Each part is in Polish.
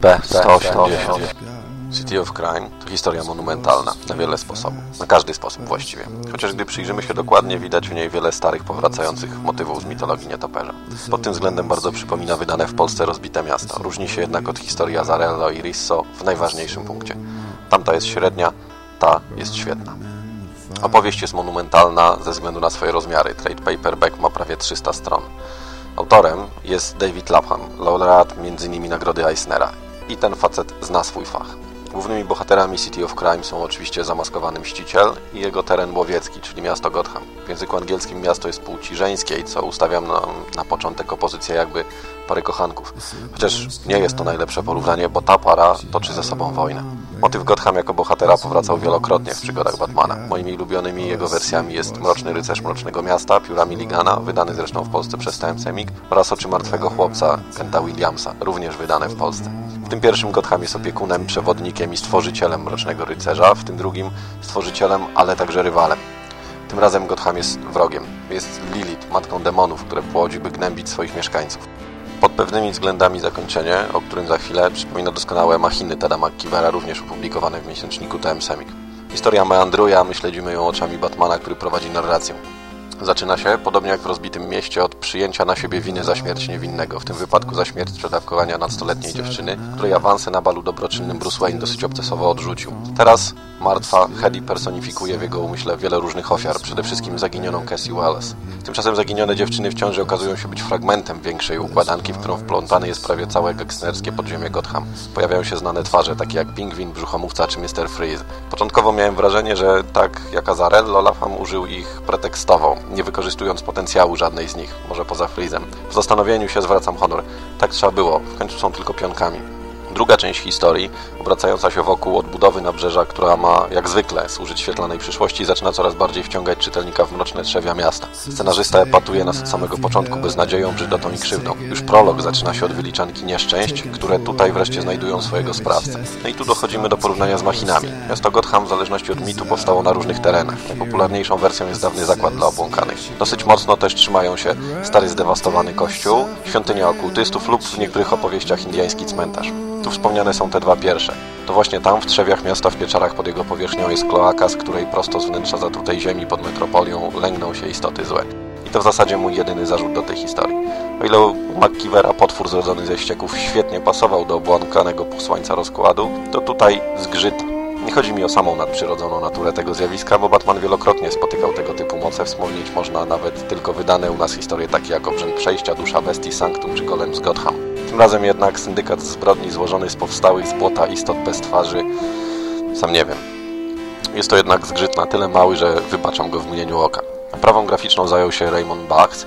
B180 City of Crime to historia monumentalna na wiele sposobów, na każdy sposób właściwie. Chociaż gdy przyjrzymy się dokładnie, widać w niej wiele starych, powracających motywów z mitologii nietoperza. Pod tym względem bardzo przypomina wydane w Polsce rozbite miasto. Różni się jednak od historii Azarello i Risso w najważniejszym punkcie. Tamta jest średnia, ta jest świetna. Opowieść jest monumentalna ze względu na swoje rozmiary. Trade paperback ma prawie 300 stron. Autorem jest David Lapham, laureat m.in. nagrody Eisnera. I ten facet zna swój fach. Głównymi bohaterami City of Crime są oczywiście zamaskowany mściciel i jego teren łowiecki, czyli miasto Gotham. W języku angielskim miasto jest płci żeńskiej, co ustawiam na, na początek opozycję jakby pary kochanków. Chociaż nie jest to najlepsze porównanie, bo ta para toczy ze sobą wojnę. Motyw Gotham jako bohatera powracał wielokrotnie w przygodach Batmana. Moimi ulubionymi jego wersjami jest Mroczny Rycerz Mrocznego Miasta, Pióra Milligana, wydany zresztą w Polsce przez TM Semik oraz Oczy Martwego Chłopca Kenta Williamsa, również wydane w Polsce. Tym pierwszym Gotham jest opiekunem, przewodnikiem i stworzycielem Mrocznego Rycerza, w tym drugim stworzycielem, ale także rywalem. Tym razem Gotham jest wrogiem. Jest Lilith, matką demonów, które płodzi, by gnębić swoich mieszkańców. Pod pewnymi względami zakończenie, o którym za chwilę, przypomina doskonałe machiny Tada McKeevera, również opublikowane w miesięczniku TM Semik. Historia meandruje, a my śledzimy ją oczami Batmana, który prowadzi narrację. Zaczyna się, podobnie jak w rozbitym mieście, od przyjęcia na siebie winy za śmierć niewinnego, w tym wypadku za śmierć przedawkowania nastoletniej dziewczyny, której awansy na balu dobroczynnym Bruce Wayne dosyć obcesowo odrzucił. Teraz martwa Hedy personifikuje w jego umyśle wiele różnych ofiar, przede wszystkim zaginioną Cassie Wallace. Tymczasem zaginione dziewczyny w ciąży okazują się być fragmentem większej układanki, w którą wplątany jest prawie całe gangsterskie podziemie Gotham. Pojawiają się znane twarze, takie jak Pingwin, Brzuchomówca czy Mr. Freeze. Początkowo miałem wrażenie, że tak jak Azarello, Lafam użył ich pretekstowo, nie wykorzystując potencjału żadnej z nich, może poza Freezem. W zastanowieniu się zwracam honor. Tak trzeba było, w końcu są tylko pionkami. Druga część historii, obracająca się wokół odbudowy nabrzeża, która ma, jak zwykle, służyć świetlanej przyszłości, zaczyna coraz bardziej wciągać czytelnika w mroczne trzewia miasta. Scenarzysta epatuje nas od samego początku beznadzieją, brzydotą i krzywdą. Już prolog zaczyna się od wyliczanki nieszczęść, które tutaj wreszcie znajdują swojego sprawcę. No i tu dochodzimy do porównania z machinami. Miasto Gotham, w zależności od mitu, powstało na różnych terenach. Najpopularniejszą wersją jest dawny zakład dla obłąkanych. Dosyć mocno też trzymają się stary zdewastowany kościół, świątynia okultystów lub w niektórych opowieściach indyjski cmentarz. Tu wspomniane są te dwa pierwsze. To właśnie tam, w trzewiach miasta, w pieczarach pod jego powierzchnią jest kloaka, z której prosto z wnętrza zatrutej ziemi pod metropolią lęgną się istoty złe. I to w zasadzie mój jedyny zarzut do tej historii. O ile u McKeevera potwór zrodzony ze ścieków świetnie pasował do obłąkanego posłańca rozkładu, to tutaj zgrzyt nie chodzi mi o samą nadprzyrodzoną naturę tego zjawiska, bo Batman wielokrotnie spotykał tego typu moce. Wspomnieć można nawet tylko wydane u nas historie takie jak Obrzęd Przejścia, Dusza Bestii, Sanctum czy Golem z Gotham. Tym razem jednak syndykat zbrodni złożony z powstałych z błota istot bez twarzy, sam nie wiem. Jest to jednak zgrzyt na tyle mały, że wybaczam go w mgnieniu oka. Prawą graficzną zajął się Raymond Bachs,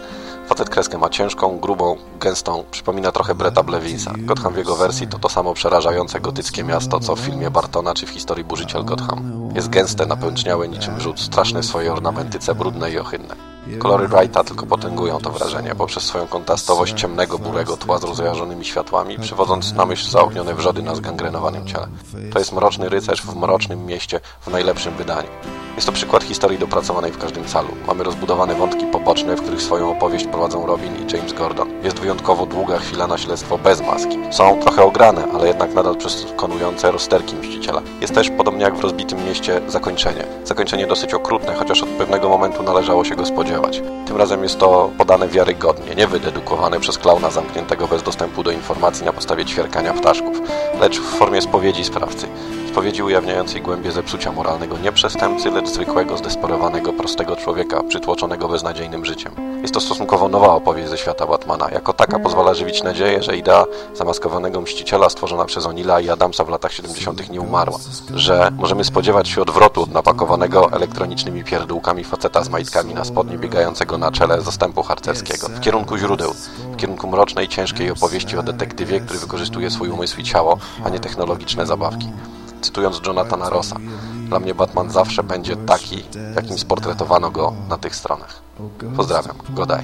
Facet kreskę ma ciężką, grubą, gęstą, przypomina trochę Bretta Blevinsa. Gotham w jego wersji to to samo przerażające gotyckie miasto, co w filmie Bartona czy w historii Burzyciel Gotham. Jest gęste, napęczniałe niczym wrzód, straszne swoje ornamentyce, brudne i ohydne. Kolory Wrighta tylko potęgują to wrażenie, poprzez swoją kontrastowość ciemnego, burego tła z rozjażonymi światłami, przywodząc na myśl zaognione wrzody na zgangrenowanym ciele. To jest mroczny rycerz w mrocznym mieście w najlepszym wydaniu. Jest to przykład historii dopracowanej w każdym calu. Mamy rozbudowane wątki poboczne, w których swoją opowieść prowadzą Robin i James Gordon. Jest wyjątkowo długa chwila na śledztwo bez maski. Są trochę ograne, ale jednak nadal przekonujące rozterki mściciela. Jest też, podobnie jak w rozbitym mieście, zakończenie. Zakończenie dosyć okrutne, chociaż od pewnego momentu należało się go spodziewać. Tym razem jest to podane wiarygodnie, nie wydedukowane przez klauna zamkniętego bez dostępu do informacji na podstawie ćwierkania ptaszków, lecz w formie spowiedzi sprawcy. Spowiedzi ujawniającej głębie zepsucia moralnego nie przestępcy, lecz zwykłego, zdesperowanego, prostego człowieka, przytłoczonego beznadziejnym życiem. Jest to stosunkowo nowa opowieść ze świata Batmana. Jako taka pozwala żywić nadzieję, że idea zamaskowanego mściciela stworzona przez Onila i Adamsa w latach 70. nie umarła. Że możemy spodziewać się odwrotu od napakowanego elektronicznymi pierdółkami faceta z majtkami na spodnie biegającego na czele zastępu harcerskiego. W kierunku źródeł, w kierunku mrocznej, ciężkiej opowieści o detektywie, który wykorzystuje swój umysł i ciało, a nie technologiczne zabawki. Cytując Jonathana Rossa, dla mnie Batman zawsze będzie taki, jakim sportretowano go na tych stronach. Pozdrawiam, Godaj.